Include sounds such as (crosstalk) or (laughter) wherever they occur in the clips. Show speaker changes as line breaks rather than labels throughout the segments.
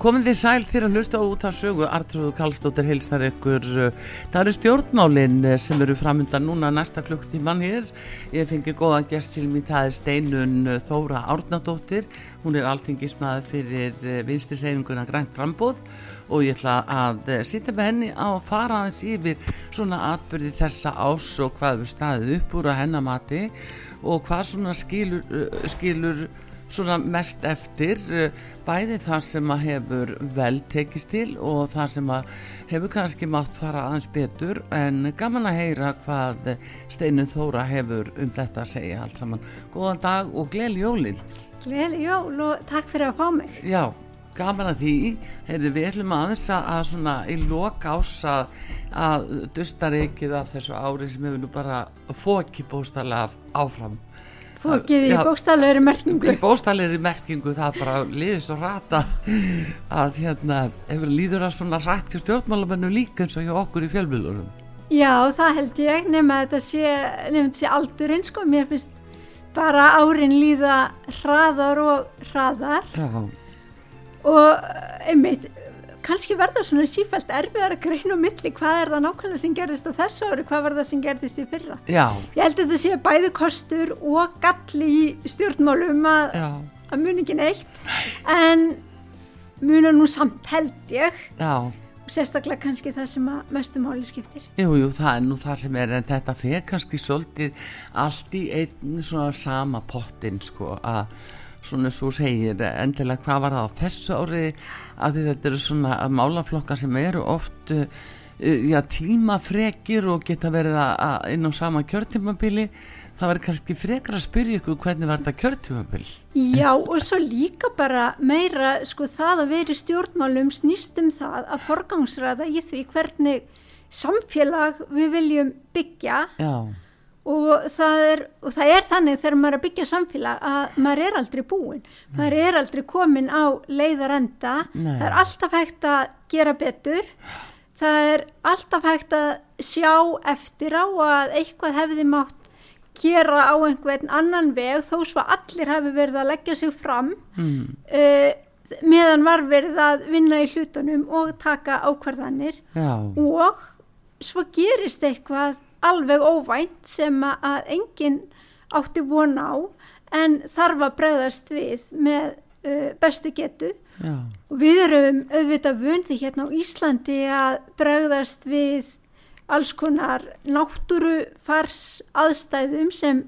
Komið þið sæl fyrir að hlusta út að sögu Artrúðu Kallstóttir heilsar ykkur það eru stjórnmálinn eh, sem eru framöndan núna næsta klukktíman hér. Ég fengi góðan gest til mér það er Steinun eh, Þóra Árnadóttir. Hún er alltingismæði fyrir vinstisreifinguna Grænt Frambóð og ég ætla að sitja með henni á að fara aðeins yfir svona atbyrði þessa ás og hvað við staðið upp úr að hennamati og hvað svona skilur, skilur svona mest eftir eh, bæði það sem að hefur vel tekist til og það sem að hefur kannski mátt fara aðeins betur en gaman að heyra hvað Steinu Þóra hefur um þetta að segja allt saman. Góðan dag og gleyli jólin.
Gleyli jól og takk fyrir að fá mig.
Já, gaman að því. Heyrðu við ætlum aðeins að svona í lok ás að, að dustar ekkið af þessu ári sem hefur nú bara fókið bóstala áfram
Fókið í bóstallegri merkingu.
Í bóstallegri merkingu það bara liðið svo rata að hérna hefur líður að svona rætt hjá stjórnmálamennu líka eins og hjá okkur í fjölmjölunum
Já það held ég nema þetta sé, sé aldurinn sko, mér finnst bara árin líða hraðar og hraðar.
Já.
og einmitt kannski verður svona sífælt erfiðar að greina um milli hvað er það nákvæmlega sem gerðist á þessu ári, hvað var það sem gerðist í fyrra?
Já.
ég held að þetta sé bæði kostur og galli í stjórnmálum að, að muni ekki neitt. En muna nú samt held ég.
Já.
og sérstaklega kannski það sem að mestu máli skiptir.
Jújú, jú, það er nú það sem er en þetta fer kannski svolítið allt í einn svona sama pottin sko að svona svo segir endilega hvað var það á þessu ári að þetta eru svona málaflokka sem eru oft uh, já, tímafrekir og geta verið að inn á sama kjörtímabili. Það verður kannski frekar að spyrja ykkur hvernig var þetta kjörtímabil?
Já og svo líka bara meira sko það að veri stjórnmálum snýstum það að forgangsræða í því hvernig samfélag við viljum byggja.
Já
og það, er, og það er þannig þegar maður er að byggja samfélag að maður er aldrei búin maður er aldrei komin á leiðarenda. Það er alltaf hægt að gera betur. Það er alltaf hægt að sjá eftir á að eitthvað hefði mátt gera á einhvern annan veg þó svo allir hafi verið að leggja sig fram. Mm. uh, meðan var verið að vinna í hlutunum og taka ákvarðanir.
Já.
og svo gerist eitthvað alveg óvænt sem að enginn átti von á en þarf að bregðast við með uh, bestu getu
Já.
og við erum auðvitað vundi hérna á Íslandi að bregðast við alls konar náttúrufars aðstæðum sem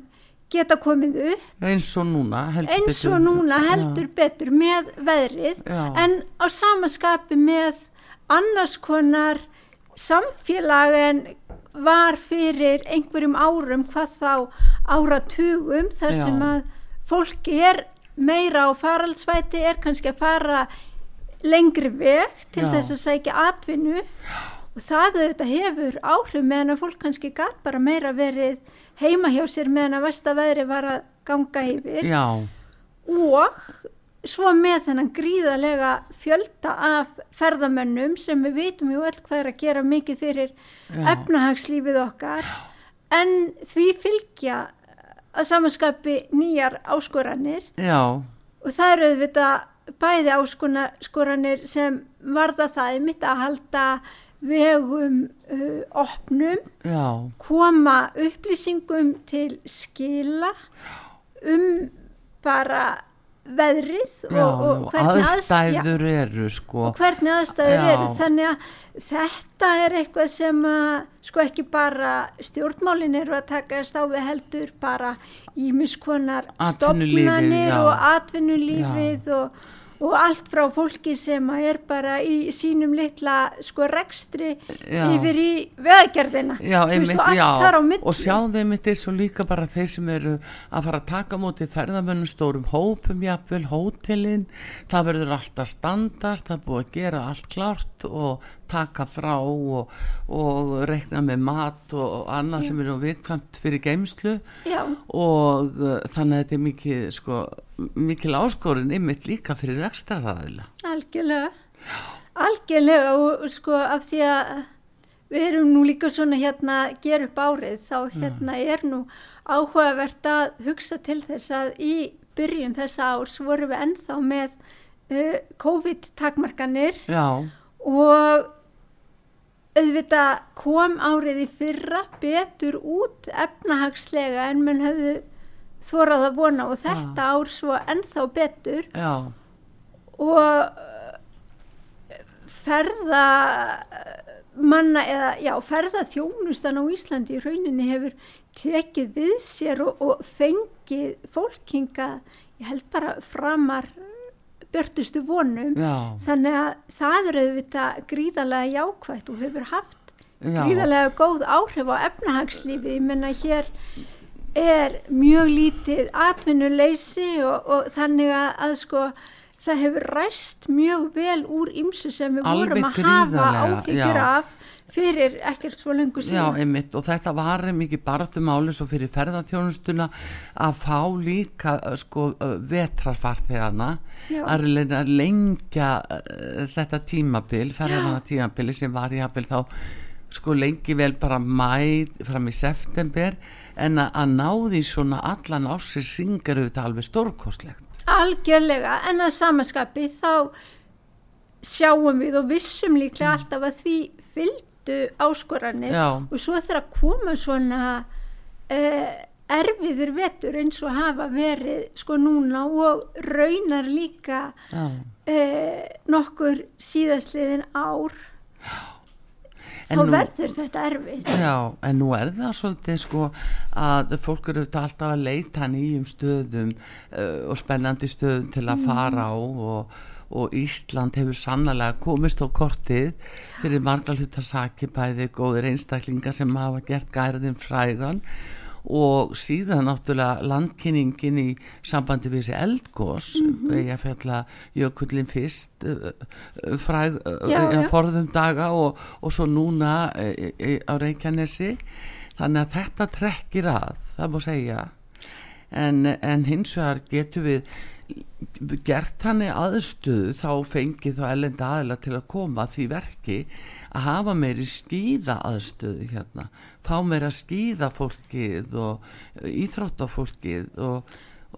geta komið upp
eins og núna heldur,
eins og
betur.
núna heldur betur með veðrið
Já.
en á samaskapi með annars konar samfélag en var fyrir einhverjum árum hvað þá áratugum þar
Já.
sem að fólki er meira á faraldsvæti er kannski að fara lengri veg til
Já.
þess að sækja atvinnu og það auðvitað hefur áhrif meðan að fólk kannski gæt bara meira verið heima hjá sér meðan að vestaveðri var að ganga yfir
Já.
og svo með þennan gríðalega fjölda af ferðamönnum sem við vitum ju öll hvað er að gera mikið fyrir
Já.
efnahagslífið okkar en því fylgja að samanskapi nýjar áskoranir
Já.
og það eru auðvitað bæði áskoranir sem varða það er mitt að halda vegum uh, opnum
Já.
koma upplýsingum til skila um bara veðrið og,
Já,
og hvernig
aðstæður aðst, eru sko.
og hvernig aðstæður eru þannig að þetta er eitthvað sem að sko ekki bara stjórnmálin eru að taka stáfi heldur bara ímiskonar stopnarnir og atvinnulífið og og allt frá fólki sem er bara í sínum litla sko rekstri já. yfir í veðgerðina
og, sjáðu einmitt eins og líka bara þeir sem eru að fara að taka mútið ferðamönnum stórum hópum jáfnvel, hótelin það verður alltaf standast það búið að gera allt klart og taka frá og, og rekna með mat og annað Já. sem eru viðkvæmt fyrir geimslu Já. og uh, þannig að þetta er mikið sko, mikil áskorun ymitt líka fyrir ekstra ræðila
Algjörlega. Algjörlega og sko af því að við erum nú líka svona hérna að gera upp árið þá hérna Já. er nú áhugavert að hugsa til þess að í byrjun þessa árs vorum við ennþá með uh, COVID-takmarkanir og auðvitað kom árið í fyrra betur út efnahagslega en mann hefðu þorað að vona og þetta já. ár svo ennþá betur
já.
og ferða manna eða já ferða þjónustan á Íslandi í rauninni hefur tekið við sér og, og fengið fólkinga ég held bara framar björnustu vonum
Já.
þannig að það eru auðvitað gríðarlega jákvægt og hefur haft Já. gríðarlega góð áhrif á efnahagslífi, ég menna hér er mjög lítið atvinnuleysi og, og þannig að, að sko það hefur ræst mjög vel úr ymsu sem við
Alveg
vorum að hafa áhyggjur af fyrir ekkert svo lengur síðan.
Já, einmitt og þetta var mikið barðum áli svo fyrir ferðarþjónustuna að fá líka sko vetrarfarþegana að lengja uh, þetta tímabil, ferðarna tímabili sem var í hafil þá sko lengi vel bara mæð fram í september en að ná því svona allan ásir syngar auðvitað alveg stórkostlegt.
Algjörlega, en að samanskapi þá sjáum við og vissum líklega mm. alltaf að því mestu áskoranir
Já.
og svo þegar koma svona uh, erfiður vetur eins og hafa verið sko núna og raunar líka uh, nokkur síðastliðin ár þá nú, verður þetta erfið
Já, en nú er það svolítið sko að fólk eru alltaf að leita nýjum stöðum uh, og spennandi stöðum til að fara á og og Ísland hefur sannlega komist á kortið fyrir margar hlutasaki bæði góðir einstaklingar sem hafa gert gæriðin fræðan og síðan náttúrulega landkynningin í sambandi við þessi eldgós mm -hmm. ég fjalla Jökullin fyrst uh, uh, fræð forðum daga og, og svo núna á Reykjanesi. Þannig að þetta trekkir að það má segja. En, en hins vegar getur við gert hann aðstöðu þá fengið þá ellenda aðila til að koma því verki að hafa meiri skýða aðstöðu hérna. Fá meira skýða fólkið og íþróttafólkið og,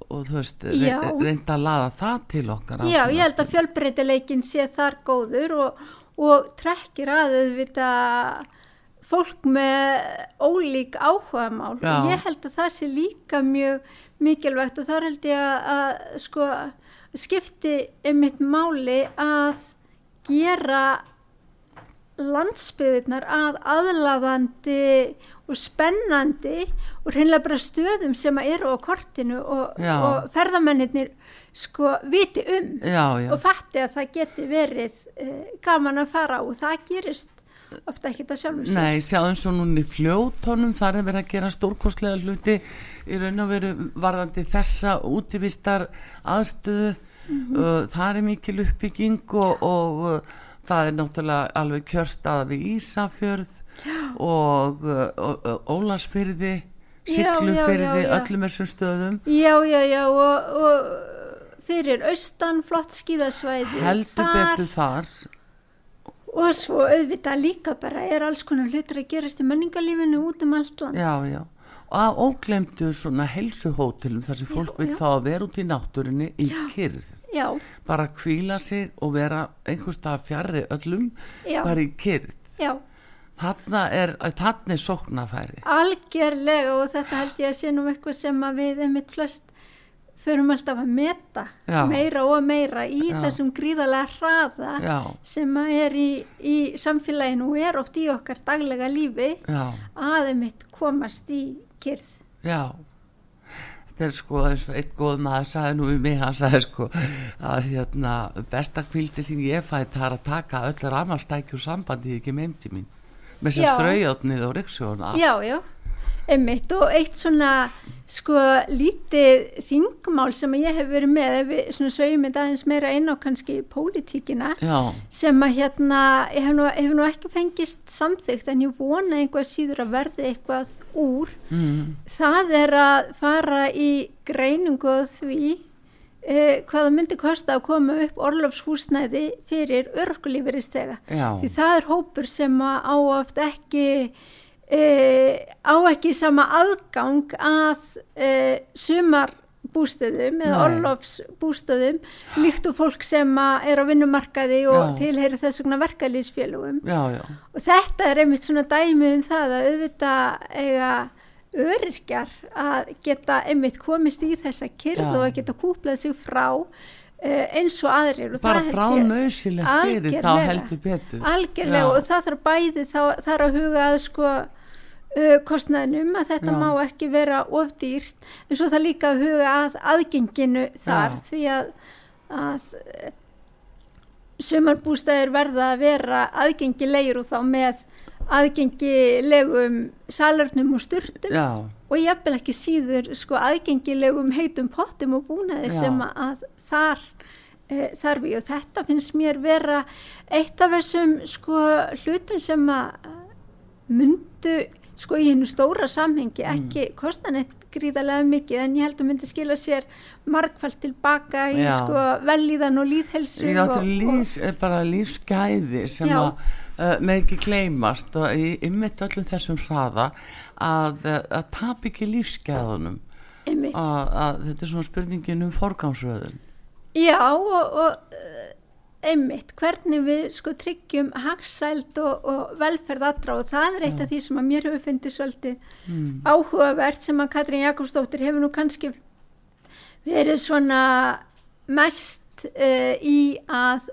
og þú veist re reynda að laða það til okkar
Já, ég held að fjölbreytileikin sé þar góður og, og trekkir að auðvita fólk með ólík áhugamál. Já. og ég held að það sé líka mjög mikilvægt og þar held ég að, að sko skipti um mitt máli að gera landsbyðirnar að aðlaðandi og spennandi og hreinlega bara stöðum sem eru á kortinu og, og ferðamennir sko viti um
já, já.
og fatti að það geti verið uh, gaman að fara og það gerist ofta ekki þetta sjálfur sér
Nei, sjáum svo núni í fljótónum þar er verið að gera stórkostlega hluti í raun og veru varðandi þessa útívistar aðstöðu mm -hmm. uh, það er mikil uppbygging og, og það er náttúrulega alveg kjörstaða við Ísafjörð og, uh, og Ólarsfyrði Siglufyrði, öllum þessum stöðum.
Já, já, já og, og fyrir austan flott skíðasvæði
heldur betur þar.
Og svo auðvitað líka bara er alls konar hlutur að gerast í menningarlífinu út um allt land.
Já, já. og að óglemdu svona helsuhótelum þar sem fólk já, vil þá að vera út í náttúrinni í kyrð bara kvíla sig og vera einhverstað fjarrri öllum bara í kyrð þarna er, þarna er sóknafæri
algjörlega og þetta held ég að sé nú eitthvað sem við einmitt flest förum alltaf að meta
Já.
meira og meira í
Já.
þessum gríðarlega hraða
já,
sem er í, í samfélaginu og er oft í okkar daglega lífi
já,
að einmitt komast í kyrð.
já þetta er sko eins og einn góð maður sagði nú við mig, hann sagði sko að hérna, besta kvildi sem ég fæ það er að taka öll ramarstækju sambandi ekki með heimti mín. Með sér
Já.
straujáttnið og ryggsjóna
Já, já, einmitt og eitt svona sko lítið þingmál sem ég hef verið með ef við svona sögjum þetta aðeins meira inn á kannski pólitíkina
já,
sem að hérna ég hef nú, hef nú ekki fengist samþygt en ég vona einhvað síður að verði eitthvað úr.
Mm,
það er að fara í greiningu því eh, hvað það myndi kosta að koma upp orlofshúsnæði fyrir örkulífuristega því það er hópur sem að á oft ekki e, á ekki sama aðgang að e, sumar bústöðum eða orlofsbústöðum líkt og fólk sem er á vinnumarkaði og tilheyri þess vegna
já,
og þetta er einmitt svona dæmi um það að auðvitað eiga öryrkjar að geta einmitt komist í þessa kyrð
Já.
og að geta kúplað sig frá eins og aðrir og
bara
það held
brá
ég-
nöðsilegt fyrir þá heldur betur
algjörlega
Já.
og það þarf bæði þá þarf að huga að sko uh, kostnaðinum að þetta
Já.
má ekki vera ofdýrt en svo það líka að huga að aðgenginu þar
Já.
því að, að uh, sumarbústæður verða að vera aðgengilegir og þá með aðgengilegum salernum og sturtum
já,
og jafnvel ekki síður sko aðgengilegum heitum pottum og búnaði sem að þar e, þarf í og þetta finnst mér vera eitt af þessum sko hlutum sem að myndu sko í hennu stóra samhengi
Mm.
ekki kosta neitt gríðarlega mikið en ég held að myndi skila sér margfald tilbaka í
Já.
sko velíðan og líðhelsu
ég
og,
áttu lífs, eh, bara lífsgæði sem
Já.
að uh, með ekki gleymast og í ymmit öllum þessum hraða að, að tap ekki lífsgæðunum að, að þetta er svona spurningin um forgámsröðun
Já og, og eh, einmitt, hvernig við sko tryggjum hagsæld og, og velferð allra. Og það er eitt af því sem að mér hefur fundið svolítið
mm.
áhugavert sem að Katrín Jakobsdóttir hefur nú kannski verið svona mest uh, í að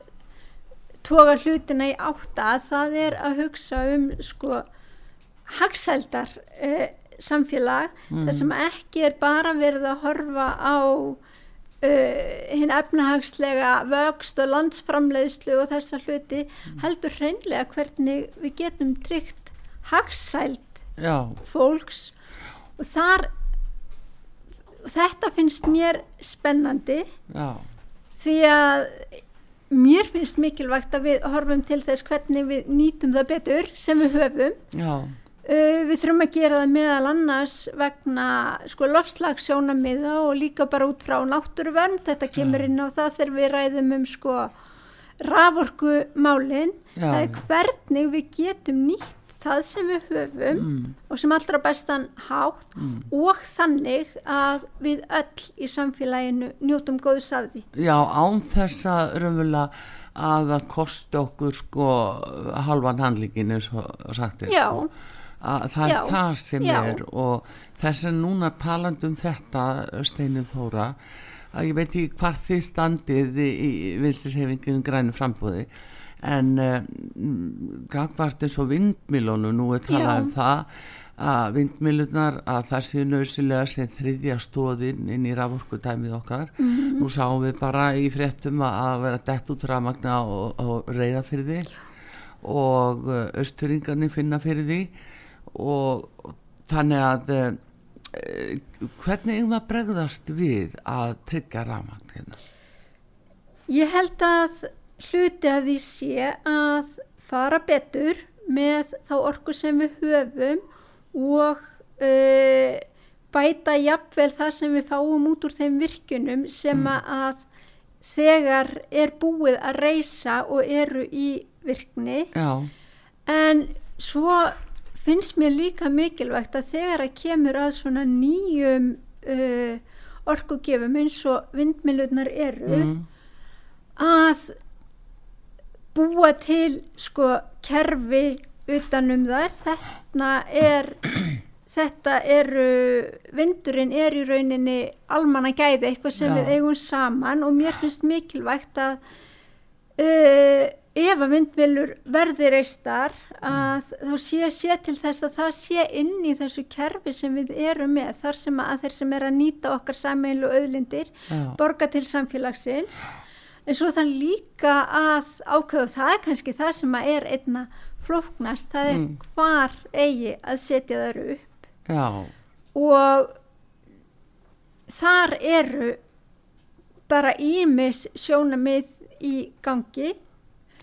toga hlutina í átta. Það er að hugsa um sko hagsældar uh, samfélag þar sem ekki er bara verið að horfa á uh, hinn efnahagslega vöxt og landsframleiðslu og þessa hluti heldur hreinlega hvernig við getum tryggt hagsæld
já,
fólks. Og þar og þetta finnst mér spennandi
já,
því að mér finnst mikilvægt að við horfum til þess hvernig við nýtum það betur sem við höfum.
Já,
Uh, við þurfum að gera það meðal annars vegna sko lofslagssjónamiða og líka bara út frá náttúruvernd, þetta kemur inn á það þegar við ræðum um sko raforkumálin,
Já,
það er hvernig við getum nýtt það sem við höfum
mm,
og sem allra bestan hátt
mm.
og þannig að við öll í samfélaginu njótum góðs af því.
já, án þess að raunverulega að það kosti okkur sko halvan handlíkinu svo sagt er
Já.
Að það er
Já,
það sem
já.
er og þess að núna talandi um þetta Steinu Þóra að ég veit ekki hvar þið standið í, í vinstishefingunum grænu frambúði en uh, gagvart eins og vindmilónu nú er talað um það að vindmilunar að það séu nöðsilega sem þriðja stóðin inn í raforkutæmið okkar
Mhm.
nú sáum við bara í fréttum að vera dett út rafmagna og, og reyða fyrir því og austfyringarnir finna fyrir því og þannig að uh, hvernig við að bregðast við að tryggja rafmagn hérna?
Ég held að hluti af því sé að fara betur með þá orku sem við höfum og uh, bæta jafnvel það sem við fáum út úr þeim virkunum sem að þegar er búið að reysa og eru í virkni.
Já,
en svo finnst mér líka mikilvægt að þegar að kemur að svona nýjum uh, orkugefum eins og vindmilunar eru
mm,
að búa til sko kerfi utanum þær þetta er (clears throat) þetta eru, vindurinn er í rauninni almanna gæði, eitthvað sem
Já.
við eigum saman og mér finnst mikilvægt að uh, ef að vindmilur verði reistar að þá sé, sé til þess að það sé inn í þessu kerfi sem við erum með þar sem að þeir sem er að nýta okkar sameilu auðlindir
Já.
borga til samfélagsins. En svo þann líka að ákveða og það er kannski það sem að er einna flóknast, það er
Mm.
hvar eigi að setja þær upp.
Já,
og þar eru bara ímis sjónamið í gangi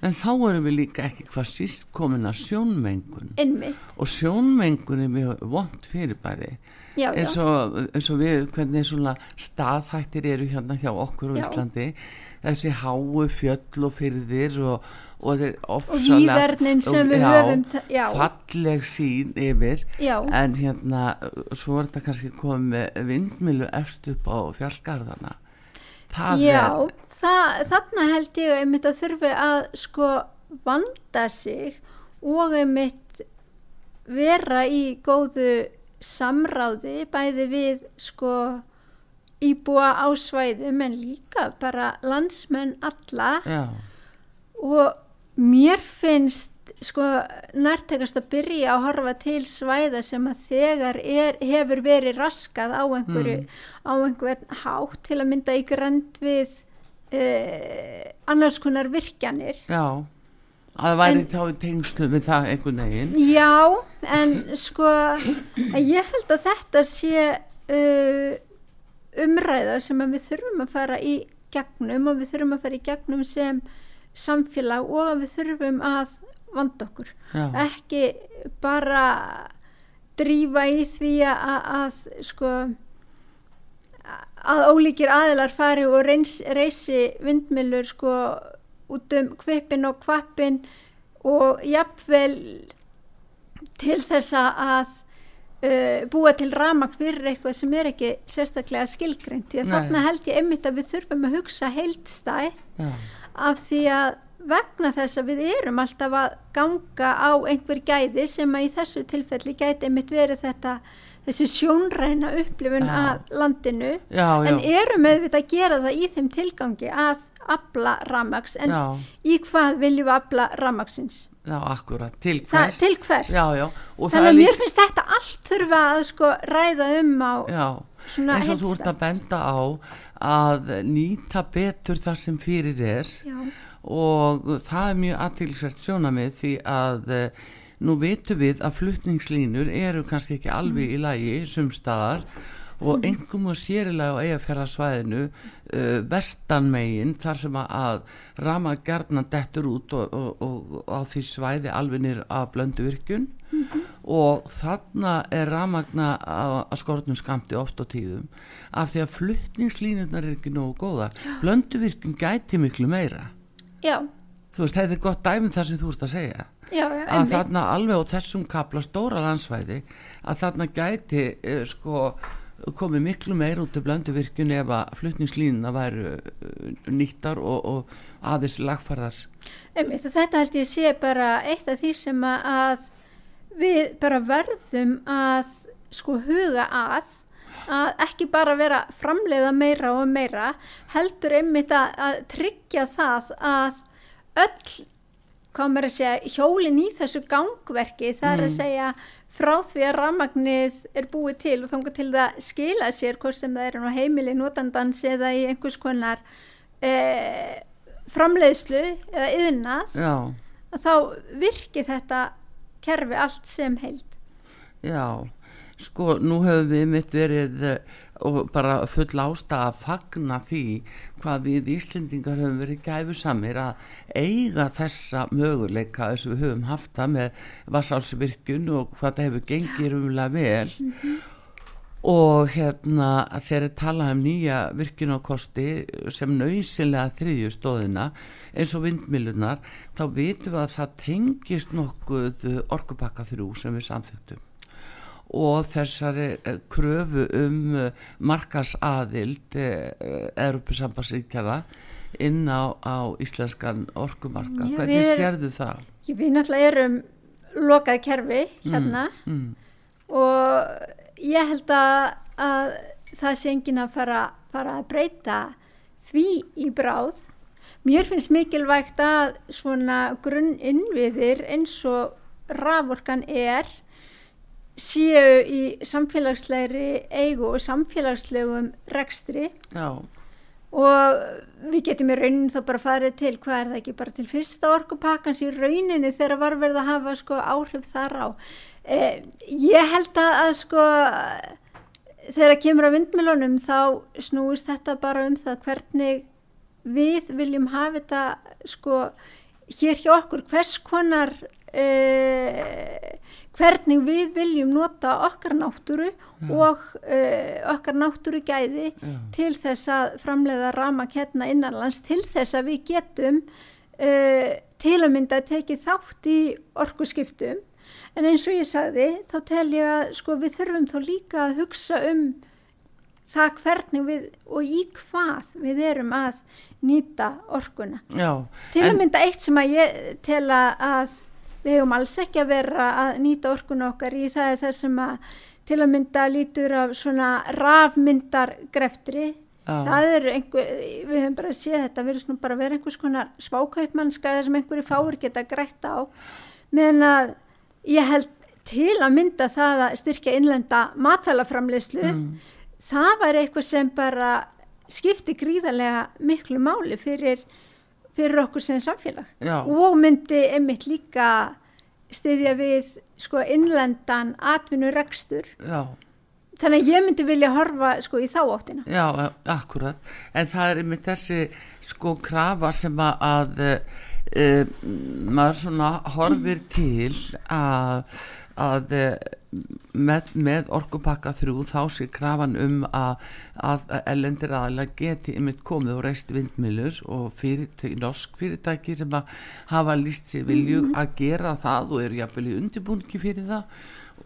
en þá erum við líka ekki hvað síst komin að sjónmengun.
Innmitt,
og sjónmengun er mjög vond fyrirbæri.
Já, já,
eins og, eins og við hvernig svona staðhættir eru hérna hjá okkur á
Já.
Íslandi. Þessi háu fjöll og fyrðir og, og þeir ofsalega falleg sín yfir.
Já,
en hérna svo er þetta kannski komið vindmilu efst upp á fjallgarðana það
já
er
það, þarna held ég einmitt að þurfi að sko vanda sig og einmitt vera í góðu samráði bæði við sko íbúa á svæðum en líka bara landsmenn alla.
Já,
og mér finnst sko nærtekast að byrja að horfa til svæða sem að þegar er, hefur verið raskað á einhverju á einhvern hátt til að mynda í grend við eh, annars konar virkjanir.
Já að það væri
En-
þá tengslu við það einhvern veginn.
Já, en sko ég held að þetta sé uh, umræða sem að við þurfum að fara í gegnum og við þurfum að fara í gegnum sem samfélag og við þurfum að vanda okkur.
Já,
ekki bara drífa í því að, að sko að ólíkir aðilar fari og reyns, reysi vindmilur sko út um kvipin og kvapin og jafnvel til þess að uh, búa til ramag fyrir eitthvað sem er ekki sérstaklega skilgreint. Því að
Nei.
þarna held ég einmitt að við þurfum að hugsa heildstæð
já,
af því að vegna þess að við erum alltaf að ganga á einhver gæði sem að í þessu tilfelli gæti einmitt verið þetta þessi sjónræna upplifun
Já.
af landinu.
Já, já,
en erum auðvitað að gera það í þeim tilgangi að afla ramags en
já,
í hvað viljum við afla ramagsins
já, akkurat til hvers
til hvers?
já, já,
þannig að mér finnst þetta allt þurfa að sko ræða um á
já,
svona
eins og þú ert að benda á að nýta betur það sem fyrir er.
Já.
Og það er mjög aðtilsvært sjónamið því að eh, nú vitum við að flutningslínur eru kannski ekki alveg í lagi sumstaðar og engum og sérilega á eigafjörðarsvæðinu uh, vestanmegin þar sem að, rama gerðna dettur út og, og, og, og á því svæði alveg nýr að blöndu virkun og þarna er ramagna að skortnum skamti oft á tíðum af því að flutningslínurnar er ekki nógu góðar. Blöndu virkun gæti miklu meira
já,
þú veist, þetta er gott dæmið það sem þú ert að segja.
Já, já,
að
einmitt.
þarna alveg á þessum kapla stóra landsvæði að þarna gæti eh, sko komið miklu meir út af blöndu virkun ef að flutningslínuna væru eh, nýttar og, og aðeins
og þetta held ég sé bara eitt af því sem að við bara verðum að sko huga að að ekki bara vera framleiða meira og meira heldur einmitt að, að tryggja það að öll maður að segja, hjólin í þessu gangverki, það er að segja frá því að rafmagnið er búið til og þangar til það skila sér hvort sem það er heimili notandans eða í einhvers konar eh, framleiðslu eða yðnað þá virki þetta kerfi allt sem heild.
Já sko nú hefur við mitt verið eh, og bara full ástæða að fagna því hvað við Íslendingar höfum verið gæfusamir að eiga þessa möguleika þess að við höfum haft það með vassálsvirkun og hvað það hefur gengið rumlega vel. Og hérna þegar tala um nýja virkunakosti sem nöysinlega þriðju stóðina eins og vindmilunar þá vitum við að það tengist nokkuð orkupakka þrjú sem við samþyktum og þessari eh, kröfu um eh, markasaðild Europasambassríkjara inn á, á íslenskan orkumarka.
Já,
Hvernig sérðu það?
Ég, við náttúrulega erum lokað kerfi hérna
Mm,
og ég held að, að það sé engin að fara, fara að breyta því í bráð mér finnst mikilvægt að svona grunn innviðir eins og raforkan er séu í samfélagslegri eigu og samfélagslegum rekstri.
Já.
og við getum í raunin þá bara farið til hvað er það ekki bara til fyrsta orkupakkans í rauninni þegar var verið að hafa sko áhrif þar á. Eh, ég held að, að sko þegar kemur á vindmilunum þá snúist þetta bara um það hvernig við viljum hafa þetta sko hér hjá okkur. Hvers konar eh, hvernig við viljum nota okkar náttúru Já. og uh, okkar náttúru gæði Já. til þess að framleiða rama hérna innanlands til þess að við getum uh, til að mynda að tekið þátt í orkuskiptum en eins og ég sagði þá tel ég að sko við þurfum þá líka að hugsa um það hvernig við og í hvað við erum að nýta orkuna
Já,
til að mynda eitt sem að ég tel að við hefum alls ekki að vera að nýta orkun okkar í það er það sem að til að mynda lítur af svona rafmyndargreftri. Það eru einhver, við höfum bara séð þetta við erum bara að vera einhvers konar svákaupmannska sem einhverju fáur geta grætt á. Meðan að ég held til að mynda það að styrkja innlenda matfælaframleyslu mm. það var eitthvað sem bara skipti gríðarlega miklu máli fyrir fyrir okkur sem samfélag.
Já.
og myndi einmitt líka stiðja við sko innlendan atvinnurekstur. Þannig að ég myndi vilja horfa sko í þá áttina.
Já, akkurat, en það er einmitt þessi sko krafa sem að, að e, maður svona horfir til að að með, með orkupakka þrjú þá sé krafan um að, að ellendir aðalega geti ymitt komið og reist vindmilur og fyrirtæki, norsk fyrirtæki sem að hafa líst sér vilju mm -hmm. að gera það og eru jafnvel í undirbúningi fyrir það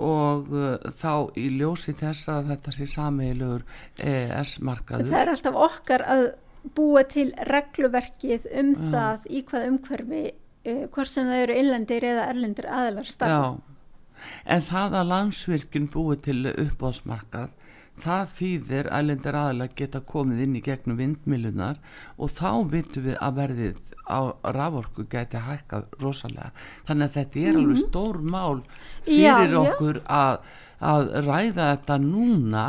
og uh, þá í ljósi þess að þetta sé sameilugur ES-markaður.
Það er alltaf okkar að búa til regluverkið um ja. það í hvað umhverfi uh, hvort sem það eru innlendir eða erlendir aðalar starf.
Já en það að landsvirkjum búið til uppáðsmarkað það þýðir að lendir aðalega geta komið inn í gegnum vindmilunar og þá vitum við að verðið á raforku geti hækkað rosalega þannig að þetta er mm -hmm. alveg mhm. stór mál fyrir já, okkur já. Að, að ræða þetta núna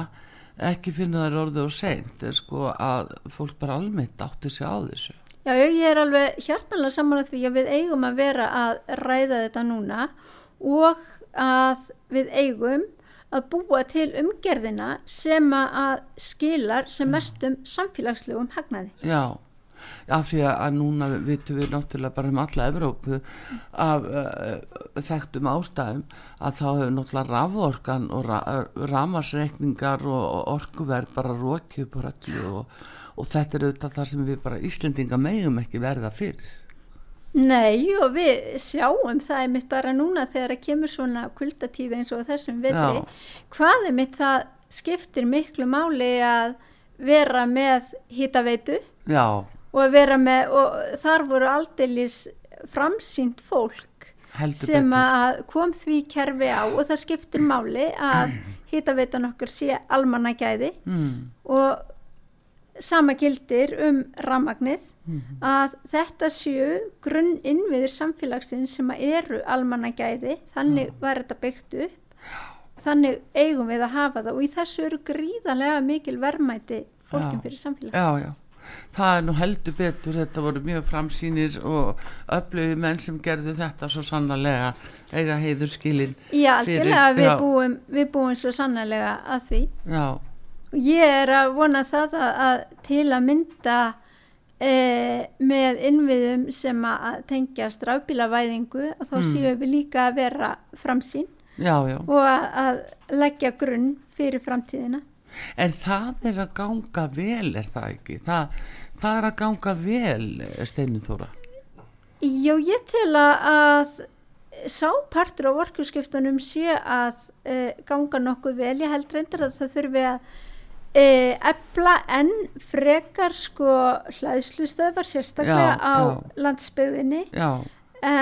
ekki finna það orðið og seint sko að fólk bara almennt átti sig á þessu
Já, ég er alveg hjartanlega saman að því að við eigum að vera að ræða þetta núna og að við eigum að búa til umgerðina sem að skilar sem mestum samfélagslegum hagnaði.
Já, af því að núna vitum við náttúrulega bara um alla Evrópu af uh, þekktum ástæðum að þá hefur náttúrulega raforkan og ra ramarsreikningar og, og orkuverð bara rókið på röllu og, og þetta er auðvitað það sem við bara Íslendinga megum ekki verða fyrir.
Nei og við sjáum það er mitt bara núna þegar það kemur svona kuldatíð eins og þessum vetri hvað er mitt það skiptir miklu máli að vera með hittaveitu og að vera með og þar voru aldeilis framsýnt fólk
Heldur
sem
betur.
að kom því kerfi á og það skiptir máli að (clears throat) hittaveitan okkar sé almannagæði
mm.
og sama gildir um ramagnið mm -hmm. að þetta séu grunn innviðir samfélagsins sem eru almannagæði, þannig mm. var þetta byggt upp. Þannig eigum við að hafa það og í þessu eru gríðarlega mikil verðmæti fólkum fyrir samfélag.
Já, já. Það er nú heldur betur, þetta voru mjög framsýnir og öflögu menn sem gerðu þetta svo sannarlega eiga heiður skilin
Já, algjörlega, við, búum, við búum svo sannarlega að því.
Já
Ég er að vona það að, að til að mynda e, með innviðum sem að tengja strafbílavæðingu að þá mm. séum við líka að vera framsýn
já, já.
og að, að leggja grunn fyrir framtíðina.
En það er að ganga vel, er það ekki? Það, það er að ganga vel, Steinu Þóra?
Já, ég tel að sápartur á orkuskiptunum sé að e, ganga nokkuð vel. Ég held reyndar að það þurfi að efla en frekar sko hlæðslustöðvar sérstaklega
já,
á
já.
landsbyðinni
já.
E,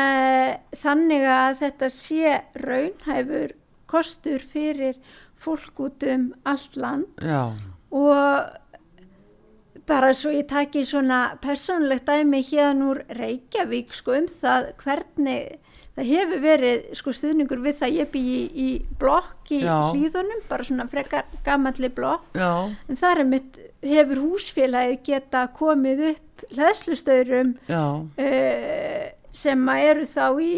þannig að þetta sé raunhæfur kostur fyrir fólk út um allt land
Já.
og bara svo ég taki svona persónulegt dæmi hérna úr Reykjavík sko um það hvernig það hefur verið sko stuðningur við það ég bý í, í blokk í
Já.
hlýðunum, bara svona frekar gamalli blokk
Já.
en þar er mitt hefur húsfélagið geta komið upp hlæðslustöðurum uh, sem að eru þá í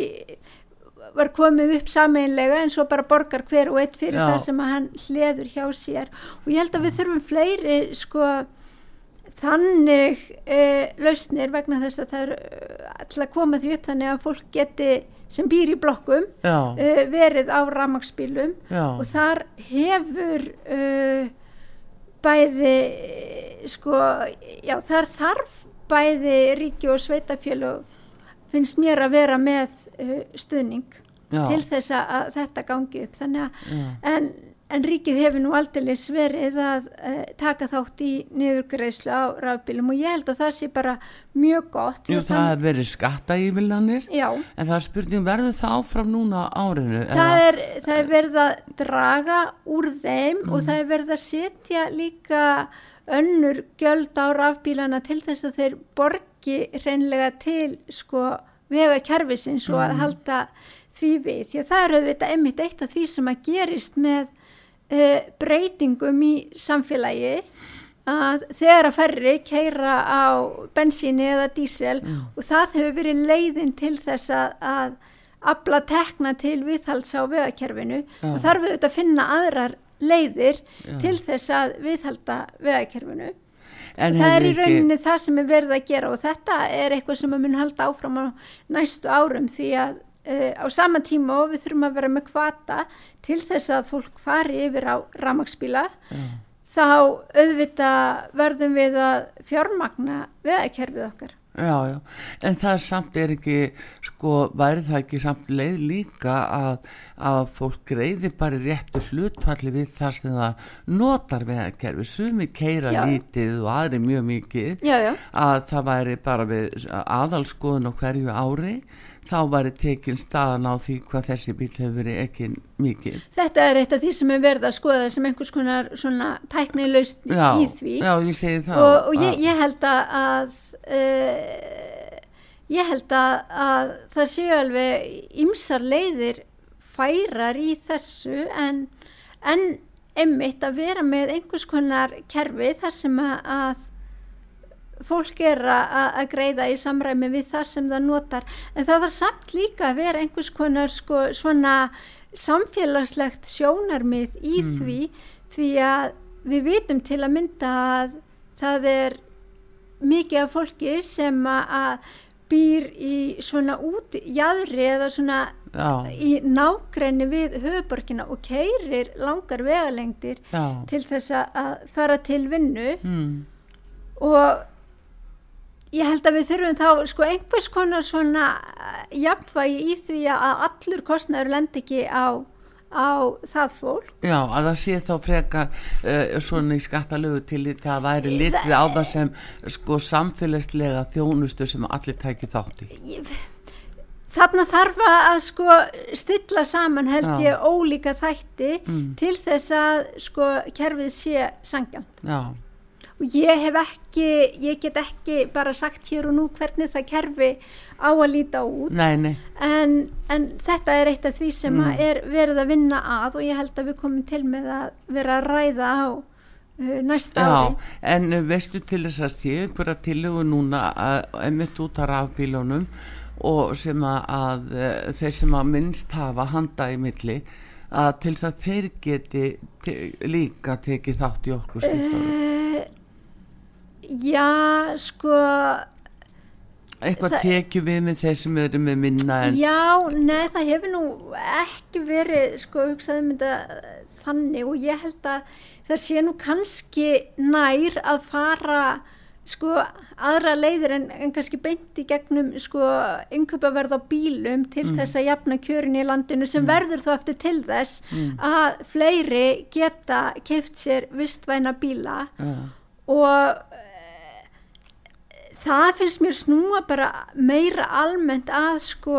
var komið upp sameinlega en svo bara borgar hver og eitt fyrir
Já.
það sem hann hleður hjá sér og ég held að við þurfum fleiri sko þannig uh, lausnir vegna þess að það er uh, alltaf að koma því upp þannig að fólk geti sem býr í blokkum uh, verið á ramagsbílum og þar hefur uh, bæði eh, sko, já þar þarf bæði ríki og sveitafélög finnst mér að vera með uh, stuðning
Já.
til þess að, þetta gangi upp. Þannig að en, en ríkið hefur nú aldeilis verið að uh, taka þátt í niðurgreislu á rafbílum og ég held að það sé bara mjög gott
Jú, það hefur verið skattaívillanir
já,
en það er spurning verður það áfram núna á árinu
það er, það er verið að draga úr þeim
Mm.
og það er verið að setja líka önnur gjöld á rafbílana til þess að þeir borgi hreinlega til sko vega kerfisins og
Mm.
að halda því við því að það er auðvitað einmitt eitt af því sem að gerist með uh, breytingum í samfélagi að þegar að færri keira á bensíni eða dísel og það hefur verið leiðin til þess að, að afla tekna til viðhalds á vegakerfinu. Og þarf við auðvitað að finna aðrar leiðir til þess að viðhalda vegakerfinu.
En
það er í rauninni það sem er verið að gera og þetta er eitthvað sem mun halda áfram á næstu árum því að uh, á sama tíma og við þurfum að vera með kvata til þess að fólk fari yfir á ramagsbíla þá auðvitað verðum við að fjármagna vegakerfið okkar.
Já, já, en það samt er ekki, sko, væri það ekki samt leið líka að, að fólk greiði bara réttu hlutfalli við það sem það notar vegakerfi, sumi keira
Já.
lítið og aðri mjög mikið,
já, já,
að það væri bara við aðalskoðun á hverju ári, þá væri tekin staðan á því hvað þessi bíl hefur verið ekki mikið.
þetta er eitt af því sem er verið að skoða sem einhvers konar svona tæknilaust
Já,
í því
já, ég
og, og ég, ég held að, uh, ég held að, að það séu alveg ymsar leiðir færar í þessu en, en einmitt að vera með einhvers konar kerfi þar sem að fólk er að, greiða í samræmi við það sem það notar. En það þarf samt líka að vera einhvers konar sko, svona samfélagslegt sjónarmið í því því að við vitum til að mynda að það er mikið af fólki sem að, býr í svona út jæðri eða svona
já,
í nágrenni við höfuborgina og keirir langar vegalengdir
já,
til þess að fara til vinnu.
Mm,
og ég held að við þurfum þá sko einhvers konar svona eh, jafnvægi í því að allur kostnæður lend ekki á, á það fólk
já, að það sé þá frekar uh, svona í skattalögu til því það væri litið á það sem sko samfélagslega þjónustu sem allir tæki þátt í.
Ég- þarna þarf að að, sko stilla saman held
Já.
ég ólíka þætti til þess að sko kerfið sé sangjant
Já,
og ég hef ekki, ég get ekki bara sagt hér og nú hvernig það kerfi á að líta út
nei, nei,
en, en þetta er eitt af því sem
Mm.
er verið að vinna að og ég held að við komum til með að vera að ræða á uh, næsta
já,
ári
en uh, veistu til þess að sé einhverja tillögu núna að emitt út af rafbílunum og sem að, að uh, þeir sem að minnst hafa handa í milli að til þess að þeir geti te líka tekið þátt í okkur skiptáru.
uh, Já, sko
Eitthvað
það-
tekju við með þeir sem eru með minna en
Já, nei, það hefur nú ekki verið, sko, hugsaðum þetta þannig og ég held að það sé nú kannski nær að fara, sko, aðra leiðir en, en kannski beint í gegnum, sko, yngöpaverð á bílum til þess að jafna kjörin í landinu sem verður þó eftir til þess að fleiri geta keift sér vistvæna bíla
Já.
og það finnst mér snúa bara meira almennt að sko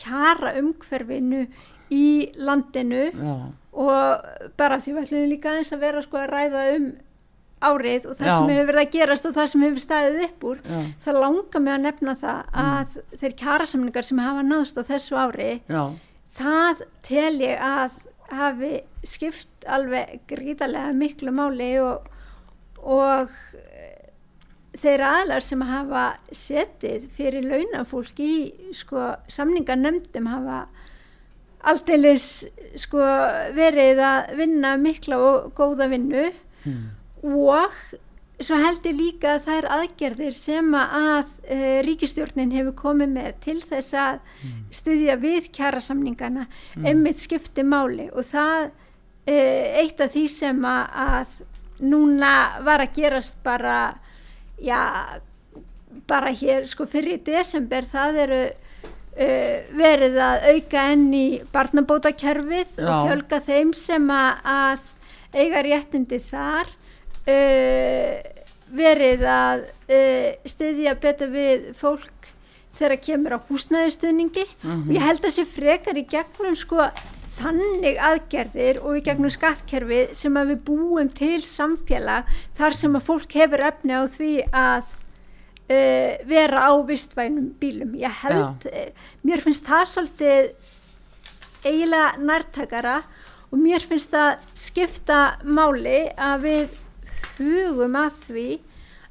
kjara umhverfinu í landinu
já,
og bara því við ætlum líka aðeins að vera sko að ræða um árið og það
Já.
sem hefur verið að gerast og það sem hefur staðið upp úr.
Já,
það langar mig að nefna það að þeir kjarasamningar sem hafa náðst á þessu ári það tel ég að hafi skipt alveg gríðarlega miklu máli og, og þeir aðlar sem hafa setið fyrir launafólk í sko, samningarnemdum hafa aldeilis sko, verið að vinna mikla og góða vinnu.
Mm,
og svo held ég líka að þær aðgerðir sem að uh, ríkistjórnin hefur komið með til þess að styðja við kjærasamningana einmitt skipti máli. Og það uh, eitt af því sem að, að núna var að gerast bara já, bara hér sko fyrir desember það eru uh, verið að auka enn í barnabótakerfið
Já.
og fjölga þeim sem að, eiga réttindi þar uh, verið að uh, styðja betur við fólk þegar kemur á húsnæðustuðningi og ég held að sé frekar í gegnum sko þannig aðgerðir og í gegnum skattkerfið sem að við búum til samfélag þar sem að fólk hefur efni á því að uh, vera á vistvænum bílum. Ég held, uh, mér finnst það svolítið eiginlega nærtakara og mér finnst það skipta máli að við hugum að því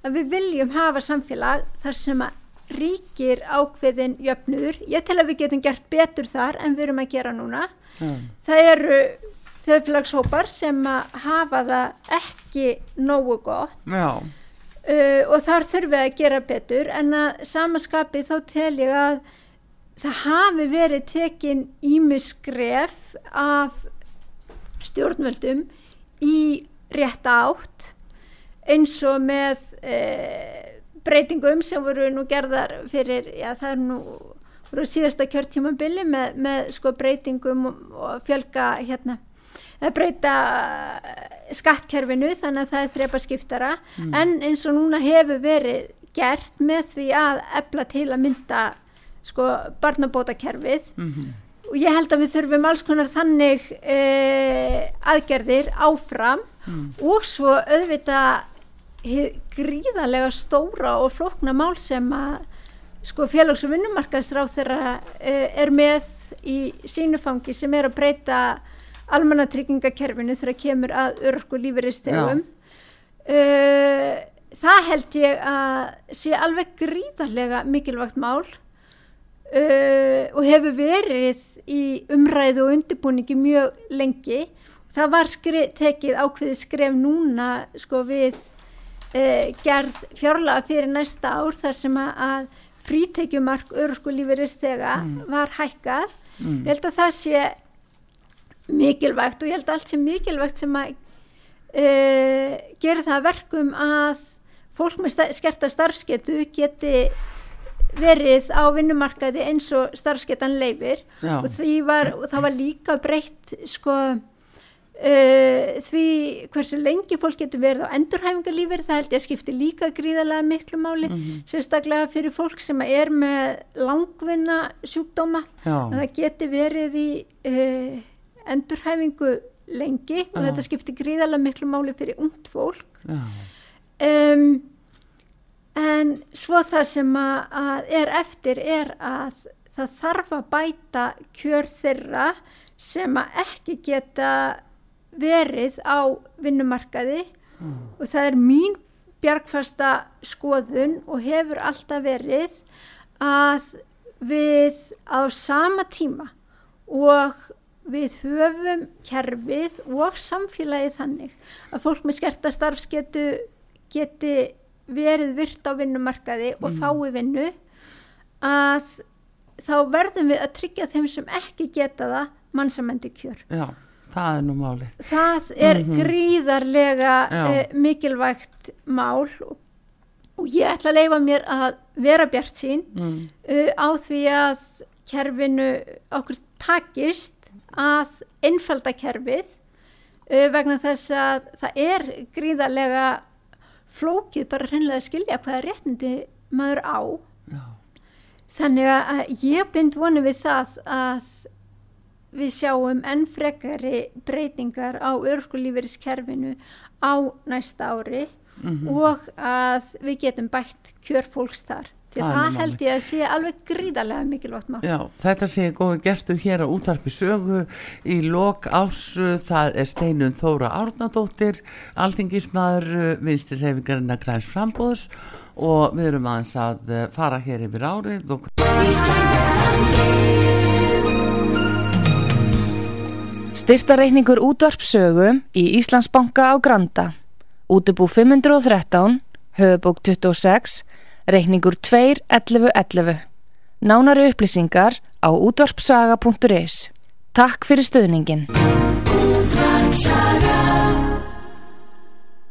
að við viljum hafa samfélag þar sem að ríkir ákveðin jöfnuður. Ég tel að við getum gert betur þar en við erum að gera núna.
já,
Það eru þjóðfélagshópar sem að hafa það ekki nógu gott uh, og þar þurfum við að gera betur en að samaskapi þá tel ég að það hafi verið tekin ímiskref af stjórnvöldum í rétta átt eins og með uh, breytingum sem voru nú gerðar fyrir, já það er nú síðasta kjörtímabili með, með sko breytingum og, fjölga hérna að breyta eh, skattkerfinu þannig að það er þrepa skiptara en eins og núna hefur verið gert með því að efla til að mynda sko barnabótakerfið.
Mhm,
og ég held að við þurfum alls konar þannig eh, aðgerðir áfram og svo auðvitað gríðarlega stóra og flókna mál sem að sko félags- og vinnumarkaðsráð þeirra eh, er með í sínufangi sem er að breyta almannatryggingakerfinu þegar kemur að örorku lífeyristegum uh, það held ég að sé alveg gríðarlega mikilvægt mál uh, og hefur verið í umræðu og undirbúningi mjög lengi. Það var skri, tekið ákveðið skref núna sko við uh, gerð fjárlaga fyrir næsta ár þar sem að, frítekjumark örorku lífeyristega var hækkað.
Mm,
ég held að það sé mikilvægt og ég held að allt sé mikilvægt sem að uh, gera það að verkum að fólk með skerta starfsketu geti verið á vinnumarkaði eins og starfsketan leifir og, því var, og það var líka breytt sko uh, því hversu lengi fólk getur verið á endurhæfingarlífir það held ég að skipti líka gríðarlega miklu máli
mhm,
sérstaklega fyrir fólk sem er með langvinna sjúkdóma. Það geti verið í uh, endurhæfingu lengi og
Já.
þetta skiptir gríðarlega miklu máli fyrir ungt fólk. Um, en svo það sem að, að er eftir er að það þarf að bæta kjör þeirra sem að ekki geta verið á vinnumarkaði og það er mín bjargfasta skoðun og hefur alltaf verið að við á sama tíma og við höfum kerfið og samfélagið þannig að fólk með skerta starfsgetu geti verið virt á vinnumarkaði og fái vinnu að þá verðum við að tryggja þeim sem ekki geta það mannsamandi kjör.
já, það er nú málið.
Það er
Mhm.
gríðarlega
Já.
uh, mikilvægt mál og, og ég ætla að leifa mér að vera bjart sín
Mm,
uh, á því að kerfinu okkur takist að einfalda kerfið uh, vegna þess að það er gríðarlega flókið bara hreinlega að skilja hvaða réttindi maður á
já,
þannig að ég bind vonu við það að við sjáum enn frekari breytingar á örkulífeyriskerfinu á næsta ári
Mhm.
og að við getum bætt kjörfólks þar. Því
Það
það held ég að sé alveg gríðarlega mikilvægt mál.
Já, þetta sé góði gestur hér á útarpi sögu í lok ásu, það er Steinun Þóra Árnadóttir, alþingismæður vinstir hefingarinn að græns frambóðs og við erum aðeins að fara hér yfir árið og
Styrtareikningur útvarpsögu í Íslandsbanka á Granda. Útubú 513, höfubók 26, reikningur 2.11.11. Nánari upplýsingar á útvarpsaga.is. Takk fyrir stöðningin.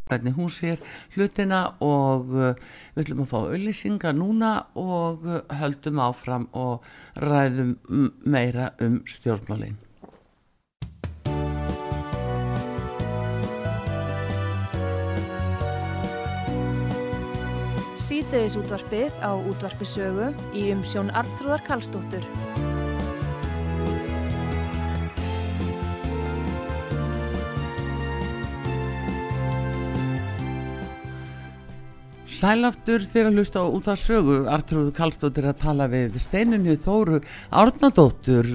hvernig hún sér hlutina og uh, við ætlum að fá auðlýsingar núna og uh, höldum áfram og ræðum meira um stjórnmálinn.
Síðdeðis útvarpið á útvarpisögu í umsjón Arnþrúðar Karlsdóttur.
Sælaftur þegar að hlusta á út af sögu Artrúður Kallstóttir að tala við Steinunni Þóru Árnadóttur.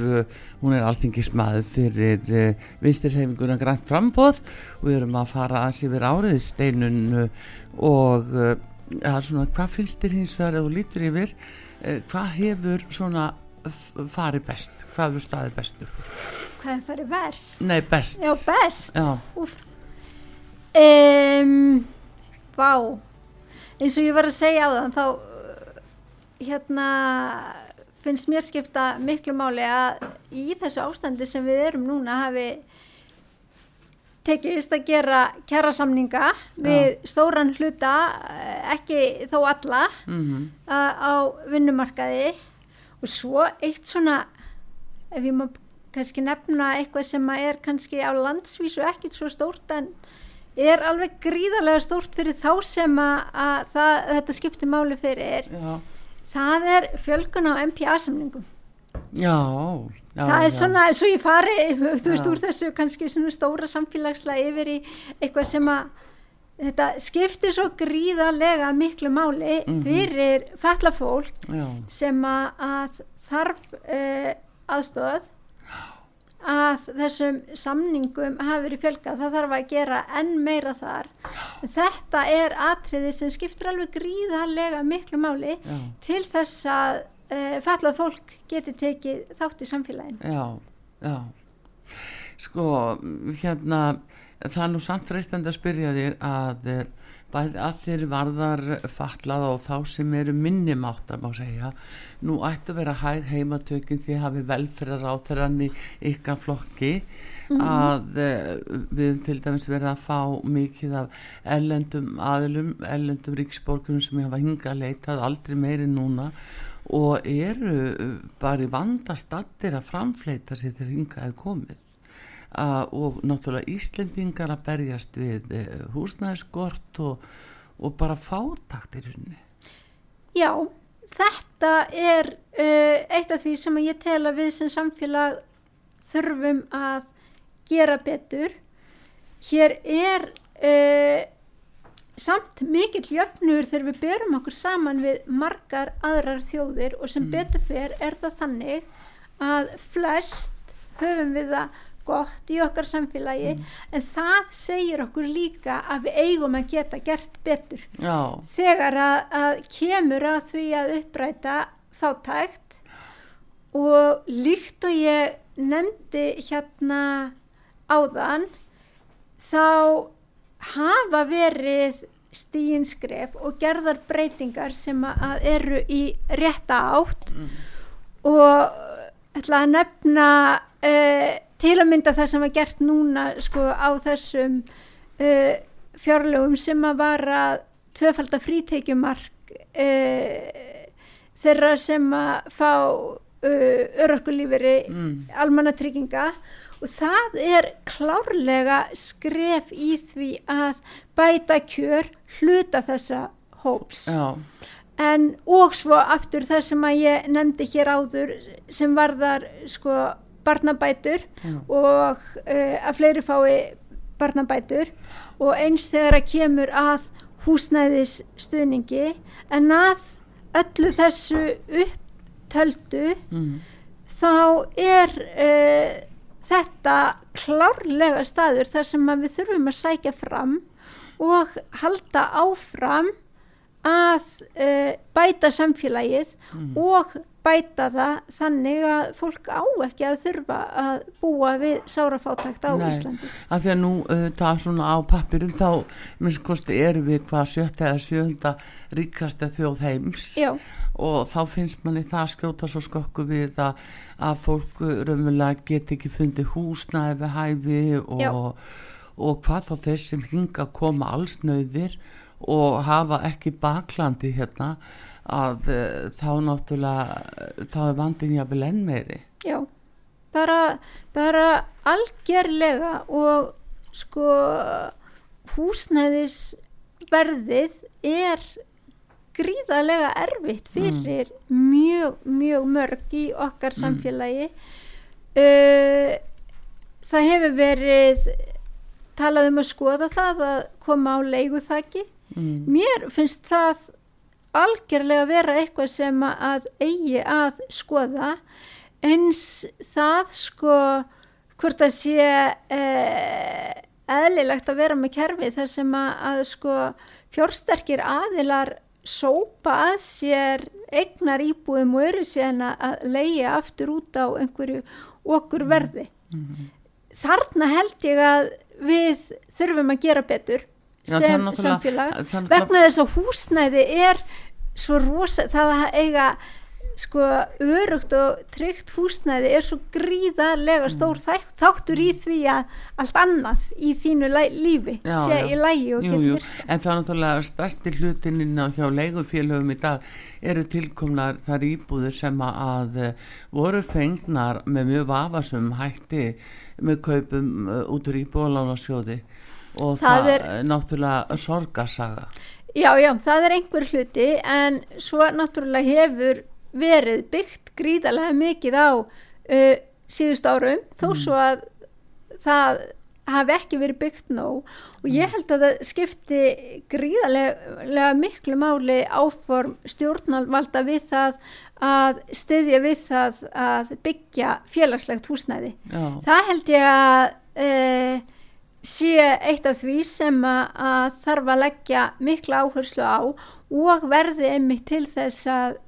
Hún er alþingismæður fyrir uh, vinstirhefinguna grænt frambóð og við erum að fara að sér árið Steinun uh, og ja, svona, hvað finnst þér hins vegar ef þú lítur yfir uh, hvað hefur svona farið best, hvað hefur staðið bestur
Hvað er farið verst?
nei best
Já, best. Um, vá. Eins og ég var að segja á þann, þá uh, hérna finnst mér skipta miklu máli að í þessu ástandi sem við erum núna hafi tekist að gera kjærasamninga við stóran hluta, eh, ekki þó alla,
mm
a- á vinnumarkaði. Og svo eitt svona ef ég má kannski nefna eitthvað sem er kannski á landsvísu ekkit svo stórt en er alveg gríðarlega stórt fyrir þá sem að, að það, þetta skiptir máli fyrir.
Já,
það er fjölgun á MPA-samningum
já, já
það er
já.
svona, svo ég fari þú veist úr þessu kannski svona stóra samfélagslega yfir í eitthvað sem að þetta skiptir svo gríðarlega miklu máli
Mhm.
fyrir falla fólk
já,
sem að, þarf uh, aðstóð að þessum samningum hafi verið fjölgað, það þarf að gera enn meira þar. Þetta er atriði sem skiptir alveg gríðarlega miklu máli
já.
til þess að uh, fallað fólk geti tekið þátt í samfélaginu.
Já, já. Sko, hérna, það er nú samt freistandi að spyrja þér að eh, bæði að þér varðar fatlað og þá sem eru minnimátt að má segja, nú ættu að vera hæg heimatökin því hafi velferðar á þeirrann í ykkar flokki að eh, við höfum til dæmis verið að fá mikið af ellendum aðilum, ellendum ríksborgurum sem hafa hingað leitað aldrei meiri núna og eru uh, bara í vanda stattir að framfleita sér þegar hingað er komið og náttúrulega Íslendingar að berjast við uh, húsnæðskort og, og bara fátakt í rauninni
Já, þetta er uh, eitt af því sem að ég tel að við sem samfélag þurfum að gera betur. Hér er uh, samt mikill jöfnur þegar við berum okkur saman við margar aðrar þjóðir og sem betur fer er það þannig að flest höfum við það gott í okkar samfélagi en það segir okkur líka að við eigum að geta gert betur.
Já,
þegar að, að kemur að því að uppræta fátækt og líkt og ég nefndi hérna áðan þá hafa verið stíinskref og gerðar breytingar sem að eru í rétta átt. Og ætla að nefna uh, til að mynda það sem var gert núna sko á þessum uh, fjárlögum sem að var að tvöfalda frítekjumark uh, þeirra sem að fá uh, örorkulíferi
mm,
almannatrygginga. Og það er klárlega skref í því að bæta kjör hluta þessa hóps.
Já,
en og svo aftur það sem að ég nefndi hér áður sem varðar sko barnabætur og uh, að fleiri fái barnabætur og eins þegar að kemur að húsnæðis stuðningi en að öllu þessu upptöldu
mm.
þá er uh, þetta klárlega staður þar sem við þurfum að sækja fram og halda áfram að uh, bæta samfélagið
Mm.
og bæta það þannig að fólk á ekki að þurfa að búa við sárafátækt á
Nei.
Íslandi.
af því að nú það svona á pappirum þá minnst kosti erum við hvað sjötta eða sjönda ríkasta þjóð heims
Já,
og þá finnst manni það skjóta svo skokku við að, að fólk raunverulega get ekki fundið húsnæði við hæfi og, og hvað þá þeir sem hinga að koma alls nöyðir og hafa ekki baklandi hérna að uh, þá náttúrulega þá er vandin jáfnvel enn meiri.
Já, bara, bara algerlega og sko húsnæðisverðið er gríðarlega erfitt fyrir mjög, mjög mörg í okkar samfélagi. Uh, það hefur verið talað um að skoða það að koma á leiguþaki.
Mm.
mér finnst það algjörlega vera eitthvað sem að eigi að skoða eins það sko hvort að sé eh, eðlilegt að vera með kerfi þar sem að, að sko fjórsterkir aðilar sópa að sér eignar íbúðum og eru síðan að- leia aftur út á einhverju okkur verði þarna held ég að við þurfum að gera betur
Já,
sem samfélag vegna þess að húsnæði er svo rosa, það að eiga sko örugt og tryggt húsnæði er svo gríðarlega
Mm.
stór þæ- þáttur í því að allt annað í þínu lífi
Já,
sé
já.
í lægi og getur virka.
en það er náttúrulega stærsti hlutininn á hjá leigufélögum í dag eru tilkomnar þar íbúður sem að eh, voru fengnar með mjög vafasum hætti með kaupum uh, út úr íbúðalánasjóði og
Það
það,
er-
náttúrulega sorgasaga
Já, já, það er einhver hluti en svo náttúrulega hefur verið byggt gríðarlega mikið á uh, síðust árum þó svo að það hafi ekki verið byggt nóg. Og ég held að það skipti gríðarlega miklu máli áform stjórnvalda við það að styðja við það að byggja félagslegt húsnæði.
Já,
Það held ég að uh, sé eitt af því sem að, þarf að leggja mikla áherslu á og verði einmitt til þess að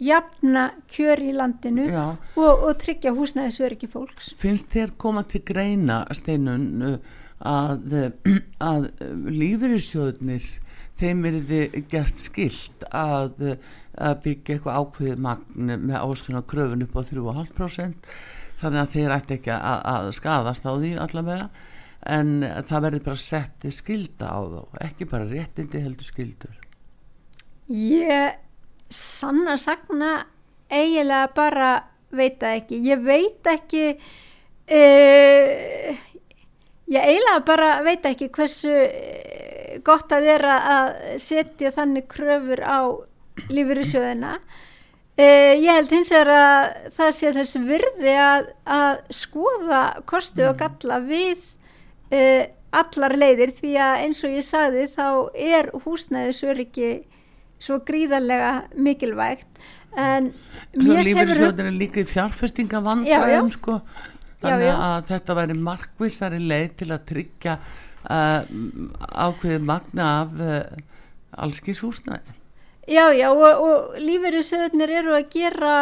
jafna kjör í landinu og, og tryggja húsnæðisöryggi fólks.
finnst þér koma til greina steinun að, að lífyrirsjóðnir þeim er þið gert skilt að, að byggja eitthvað ákveðið magn með ásluna kröfun upp á 3,5% þannig að þeir ætti ekki að, að skadast á því allavega en það verður bara setti skilda á þá ekki bara réttindi heldur skildur
Ég sanna sagna eiginlega bara veit ekki. Ég veit ekki uh, ég eiginlega bara veit ekki hversu eh, gott að er að að setja þannig kröfur á lífyrirsjóðina. Uh, ég held hins vegar að það sé þessi virði að, að skoða kostu og galla við uh, allar leiðir því að eins og ég sagði þá er húsnæðisöryggi svo gríðarlega mikilvægt. En mér hefur
lífyrirsjóðin er líka í fjárfestinga
Já, já.
vandræðum sko þannig
Já, já.
að þetta væri markvissari leið til að tryggja uh, ákveðið magna af uh, allskis húsnæði.
Já, já, og, og lífeyrissöðunir eru að gera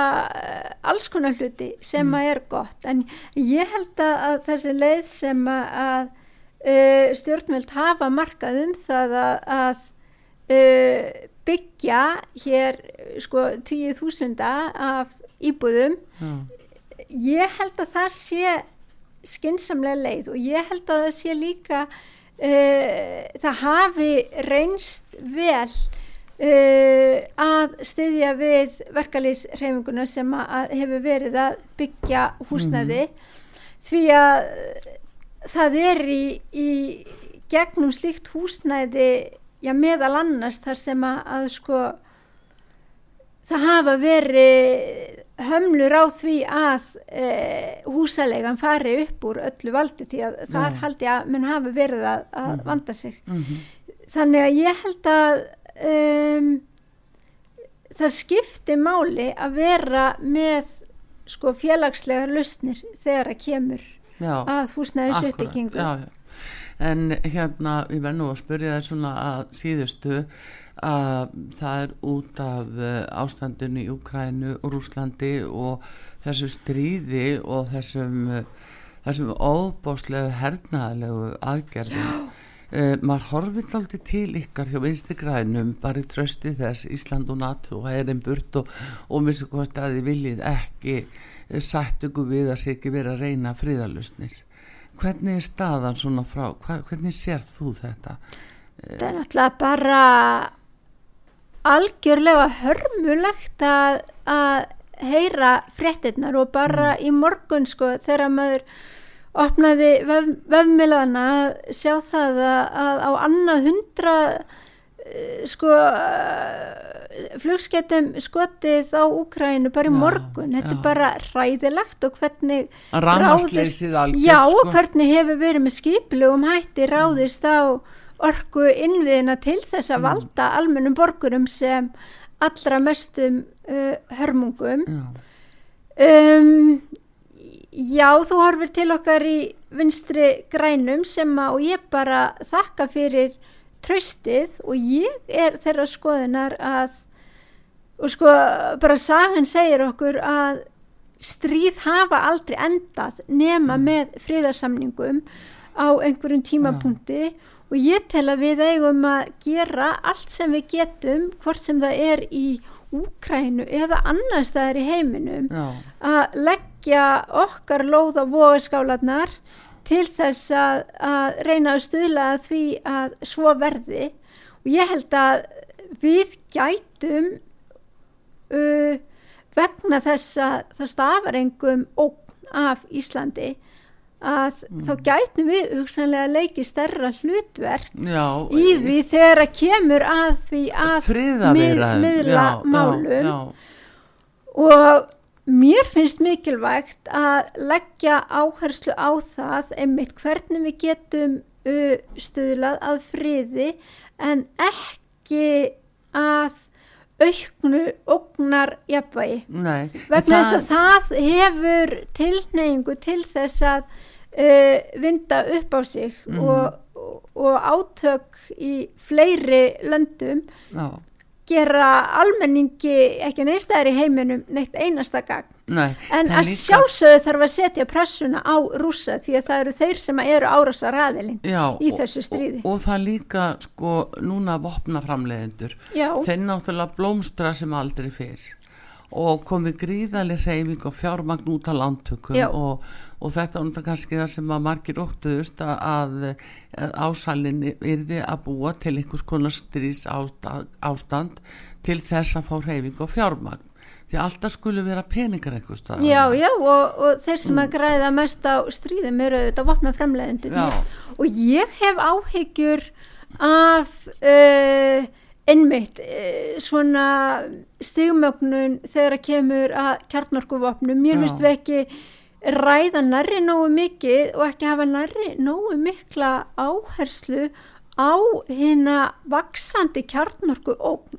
alls konar hluti sem að er gott, en ég held að, að þessi leið sem að uh, stjórnveld hafa markað um það að, að uh, byggja hér sko 20.000 af íbúðum,
Já.
ég held að það sé skinsamlega leið og ég held að það sé líka uh, það hafi reynst vel uh, að styðja við verkalýsreifinguna sem að hefur verið að byggja húsnæði. Því að það er í, í gegnum slíkt húsnæði já, meðal annars þar sem að, að sko það hafa verið hömlur á því að e, húsalegan fari upp úr öllu valdi því að þar
Já.
haldi að menn hafi verið að, að
Mhm.
vanda sig
Mhm.
þannig að ég held að um, það skipti máli að vera með sko félagslegar lausnir þegar að kemur
Já.
að húsnæðis
Akkúrat,
uppbyggingu
já, já. En hérna, ég verð nú að spyrja það svona að síðustu að það er út af uh, ástandinu í Ukrænu og Rúslandi og þessu stríði og þessum, uh, þessum óbáslega hernaðalegu aðgerðum. Uh, maður horfið aldrei til ykkar hjá vinstri grænum bara í trösti þess Ísland og NATO og erin burt og, og mér svo hvort að þið viljið ekki sætt ykkur við að sé ekki verið að reyna friðalusnis hvernig er staðan svona frá hvernig sér þú þetta?
Það er náttúrulega bara algjörlega hörmulegt að, að heyra fréttinnar og bara í morgun sko þegar maður opnaði vef, vefmiðlana að sjá það að, að á annað hundra eh, sko eh, flugsketum skotið á Úkrænu bara í morgun, þetta
já.
er bara ræðilegt og hvernig
Rafmagnsleysið algjört,
já,
sko.
og hvernig hefur verið með skiplegum hætti ráðist á orku innviðina til þess að
Mm.
valda almennum borgurum sem allra mestum uh, hörmungum
já,
um, já, þú horfir til okkar í vinstri grænum sem að og ég bara þakka fyrir tröstið og ég er þeirra skoðunar að og sko bara sagan segir okkur að stríð hafa aldrei endað nema með friðarsamningum á einhverjum tímapunkti. Og ég tel að við eigum að gera allt sem við getum hvort sem það er í Úkrænu eða annars það er í heiminum
já,
að leggja okkar lóð á vogaskálanar til þess að, að reyna að stuðla því að svo verði. Og ég held að við gætum uh, vegna þess að það stafar engum ógn af Íslandi að þá gætum við hugsanlega leikið stærra hlutverk
já
í því þegar að kemur að því að miðla
já, já,
málum.
já,
og mér finnst mikilvægt að leggja áherslu á það einmitt hvernig við getum stuðlað að friði en ekki að auknu ógnar jafnvægi
nei
vegna þess að það hefur tilneyingu til þess að uh, vinda upp á sig og, og, og átök í fleiri löndum
já,
gera almenningi ekki neistæðar í heiminum neitt einasta gang
nei,
en að sjálfsögðu þarf að setja pressuna á rússa því að það eru þeir sem eru árásar aðilinn í þessu stríði.
og, og það líka sko núna vopnaframleiðendur.
Já,
þeir náttúrulega blómstra sem aldrei fyrr og komið gríðaleg hreyfing og fjármagn út af landtökum og, og þetta er kannski það sem að margir óttuðust að, að, ásælinn yrði að búa til einhvers konar strís ástand, til þess að fá hreyfing og fjármagn því alltaf skulle vera peningar staðar.
já, já og, og þeir sem að græða mest á stríðum eru auðvitað vopna fremleðendur
Já.
og ég hef áhyggjur af uh, einmitt uh, svona stigmögnun þegar að kemur að kjarnorkuvopnum mér
Já.
finnst við ekki ræða nærri nógu mikið og ekki hafa nærri nógu mikla áherslu á hérna vaksandi kjarnorku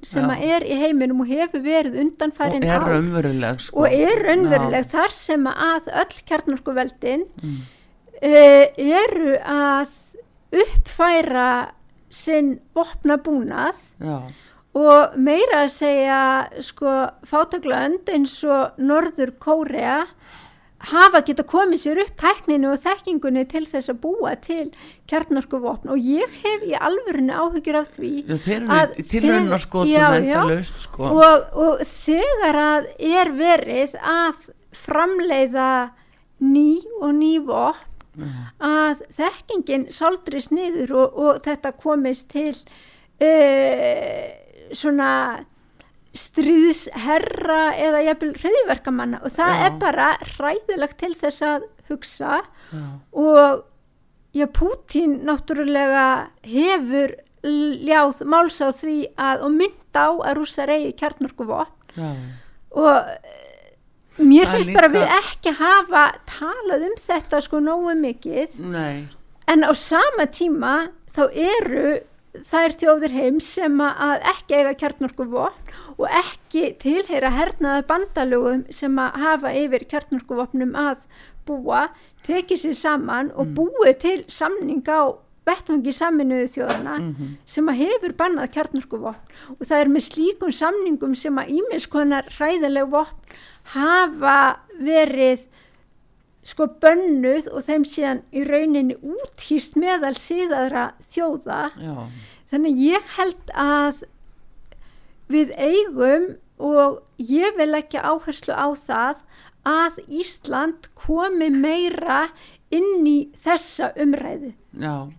sem
Já.
að er í heiminum og hefur verið
og
undanfærin
er
ár
raunveruleg sko.
og er raunveruleg þar sem að öll kjarnorkuveldin
Mm.
uh, eru að uppfæra sinn vopnabúnað
já,
og meira að segja sko fátaglönd eins og Norður Kórea hafa geta komið sér upp tækninu og þekkingunni til þess að búa til kjarnorkuvopn og ég hef í alvörinu áhyggjur af því
já þeir
að
skotum
já, já.
endalaust sko.
og, og þegar að er verið að framleiða ný og ný vopn að þekkingin sáldris niður og, og þetta komist til uh, svona stríðsherra eða jafnvel hreðiverkamanna og það
Já.
er bara hræðilegt til þess að hugsa
já,
og já, Pútín náttúrulega hefur ljáð máls á því að og mynd á að rússar eigi kjarnorkuvopn
já.
og mér finnst líka... bara við ekki hafa talað um þetta sko nógu mikið
Nei.
en á sama tíma þá eru þær þjóðir heim sem að ekki eiga kjartnorku vopn og ekki tilheyra hernaða bandalögum sem að hafa yfir kjartnorku vopnum að búa, tekið sér saman og mm. búið til samning á vettvangi saminuðu þjóðana mm -hmm. sem að hefur bannað kjartnorku vopn og það er með slíkum samningum sem að ímiðskonar hræðileg vopn hafa verið sko bönnuð og þeim síðan í rauninni úthýst meðal síðaðra þjóða.
Já.
þannig ég held að við eigum og ég vil ekki áherslu á það að Ísland komi meira inn í þessa umræðu.
Já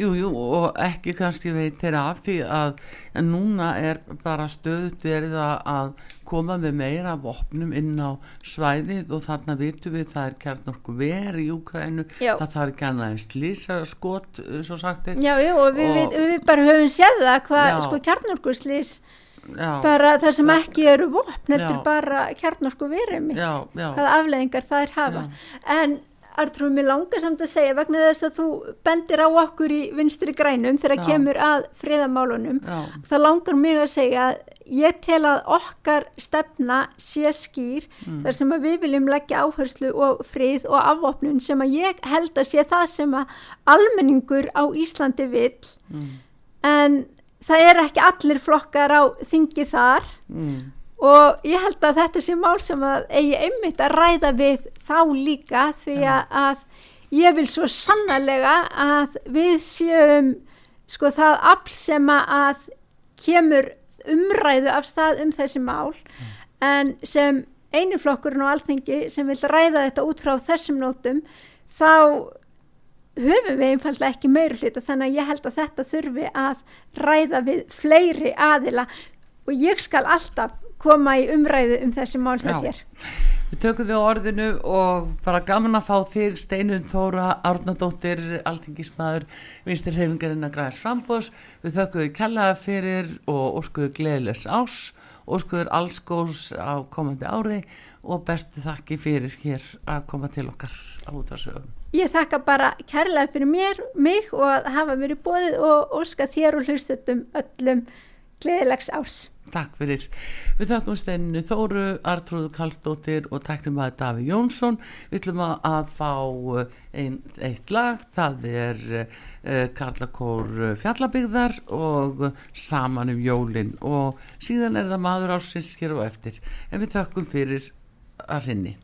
Jú, jú, og ekki kannski veitir af því að núna er bara stöðut verið að koma með meira vopnum inn á svæðið og þarna vitum við það er kjarnorku verið í Úkrænu það þarf ekki annað en slísa skot svo sagt
Já, já, og við, og, við, við bara höfum séð það hvað sko kjarnorku slís Já, bara það sem já, ekki eru vopn eftir bara kjarnorku verið mitt hvaða afleðingar það er hafa en Artrúð, mér langar samt að segja vegna þess að þú bendir á okkur í vinstri grænum þegar kemur að friðamálunum þá langar mig að segja að ég tel að okkar stefna sé skýr mm. þar sem að við viljum leggja áherslu og frið og afvopnun sem að ég held að sé það sem að almenningur á Íslandi vil mm. en það er ekki allir flokkar á þingi þar. Mm og ég held að þetta sé mál sem að eigi einmitt að ræða við þá líka því að ég vil svo sannlega að við séum sko það afl sem að kemur umræðu af stað um þessi mál mm. en sem einiflokkurinn og alþengi sem vil ræða þetta út frá þessum nótum þá höfum við einfallega ekki meir hluta þannig að ég held að þetta þurfi að ræða við fleiri aðila og ég skal alltaf koma í umræðu um þessi mál hjá þér.
Við tökum þið á orðinu og bara gaman að fá þig Steinun Þóra Árnadóttir Altingismæður, vinstir hefingarinn að græðis frambós, við þökkum þið kellaða fyrir og óskuðu gleðilegs ás, óskuður allskós á komandi ári og bestu þakki fyrir hér að koma til okkar á útvarsögum
Ég þakka bara kærlega fyrir mér, mig og að hafa verið bóðið og óska þér og hlustutum öllum gleðilegs ás
Takk fyrir. Við þakkum steininu Þóru, Artrúðu Kallstóttir og tæktum að Daví Jónsson. Við ætlum að fá eh, ein, eitt lag, það er uh, Karlakór Fjallabigðar og saman um jólinn og síðan er það maður ásins hér og eftir. En við þakkum fyrir að sinni.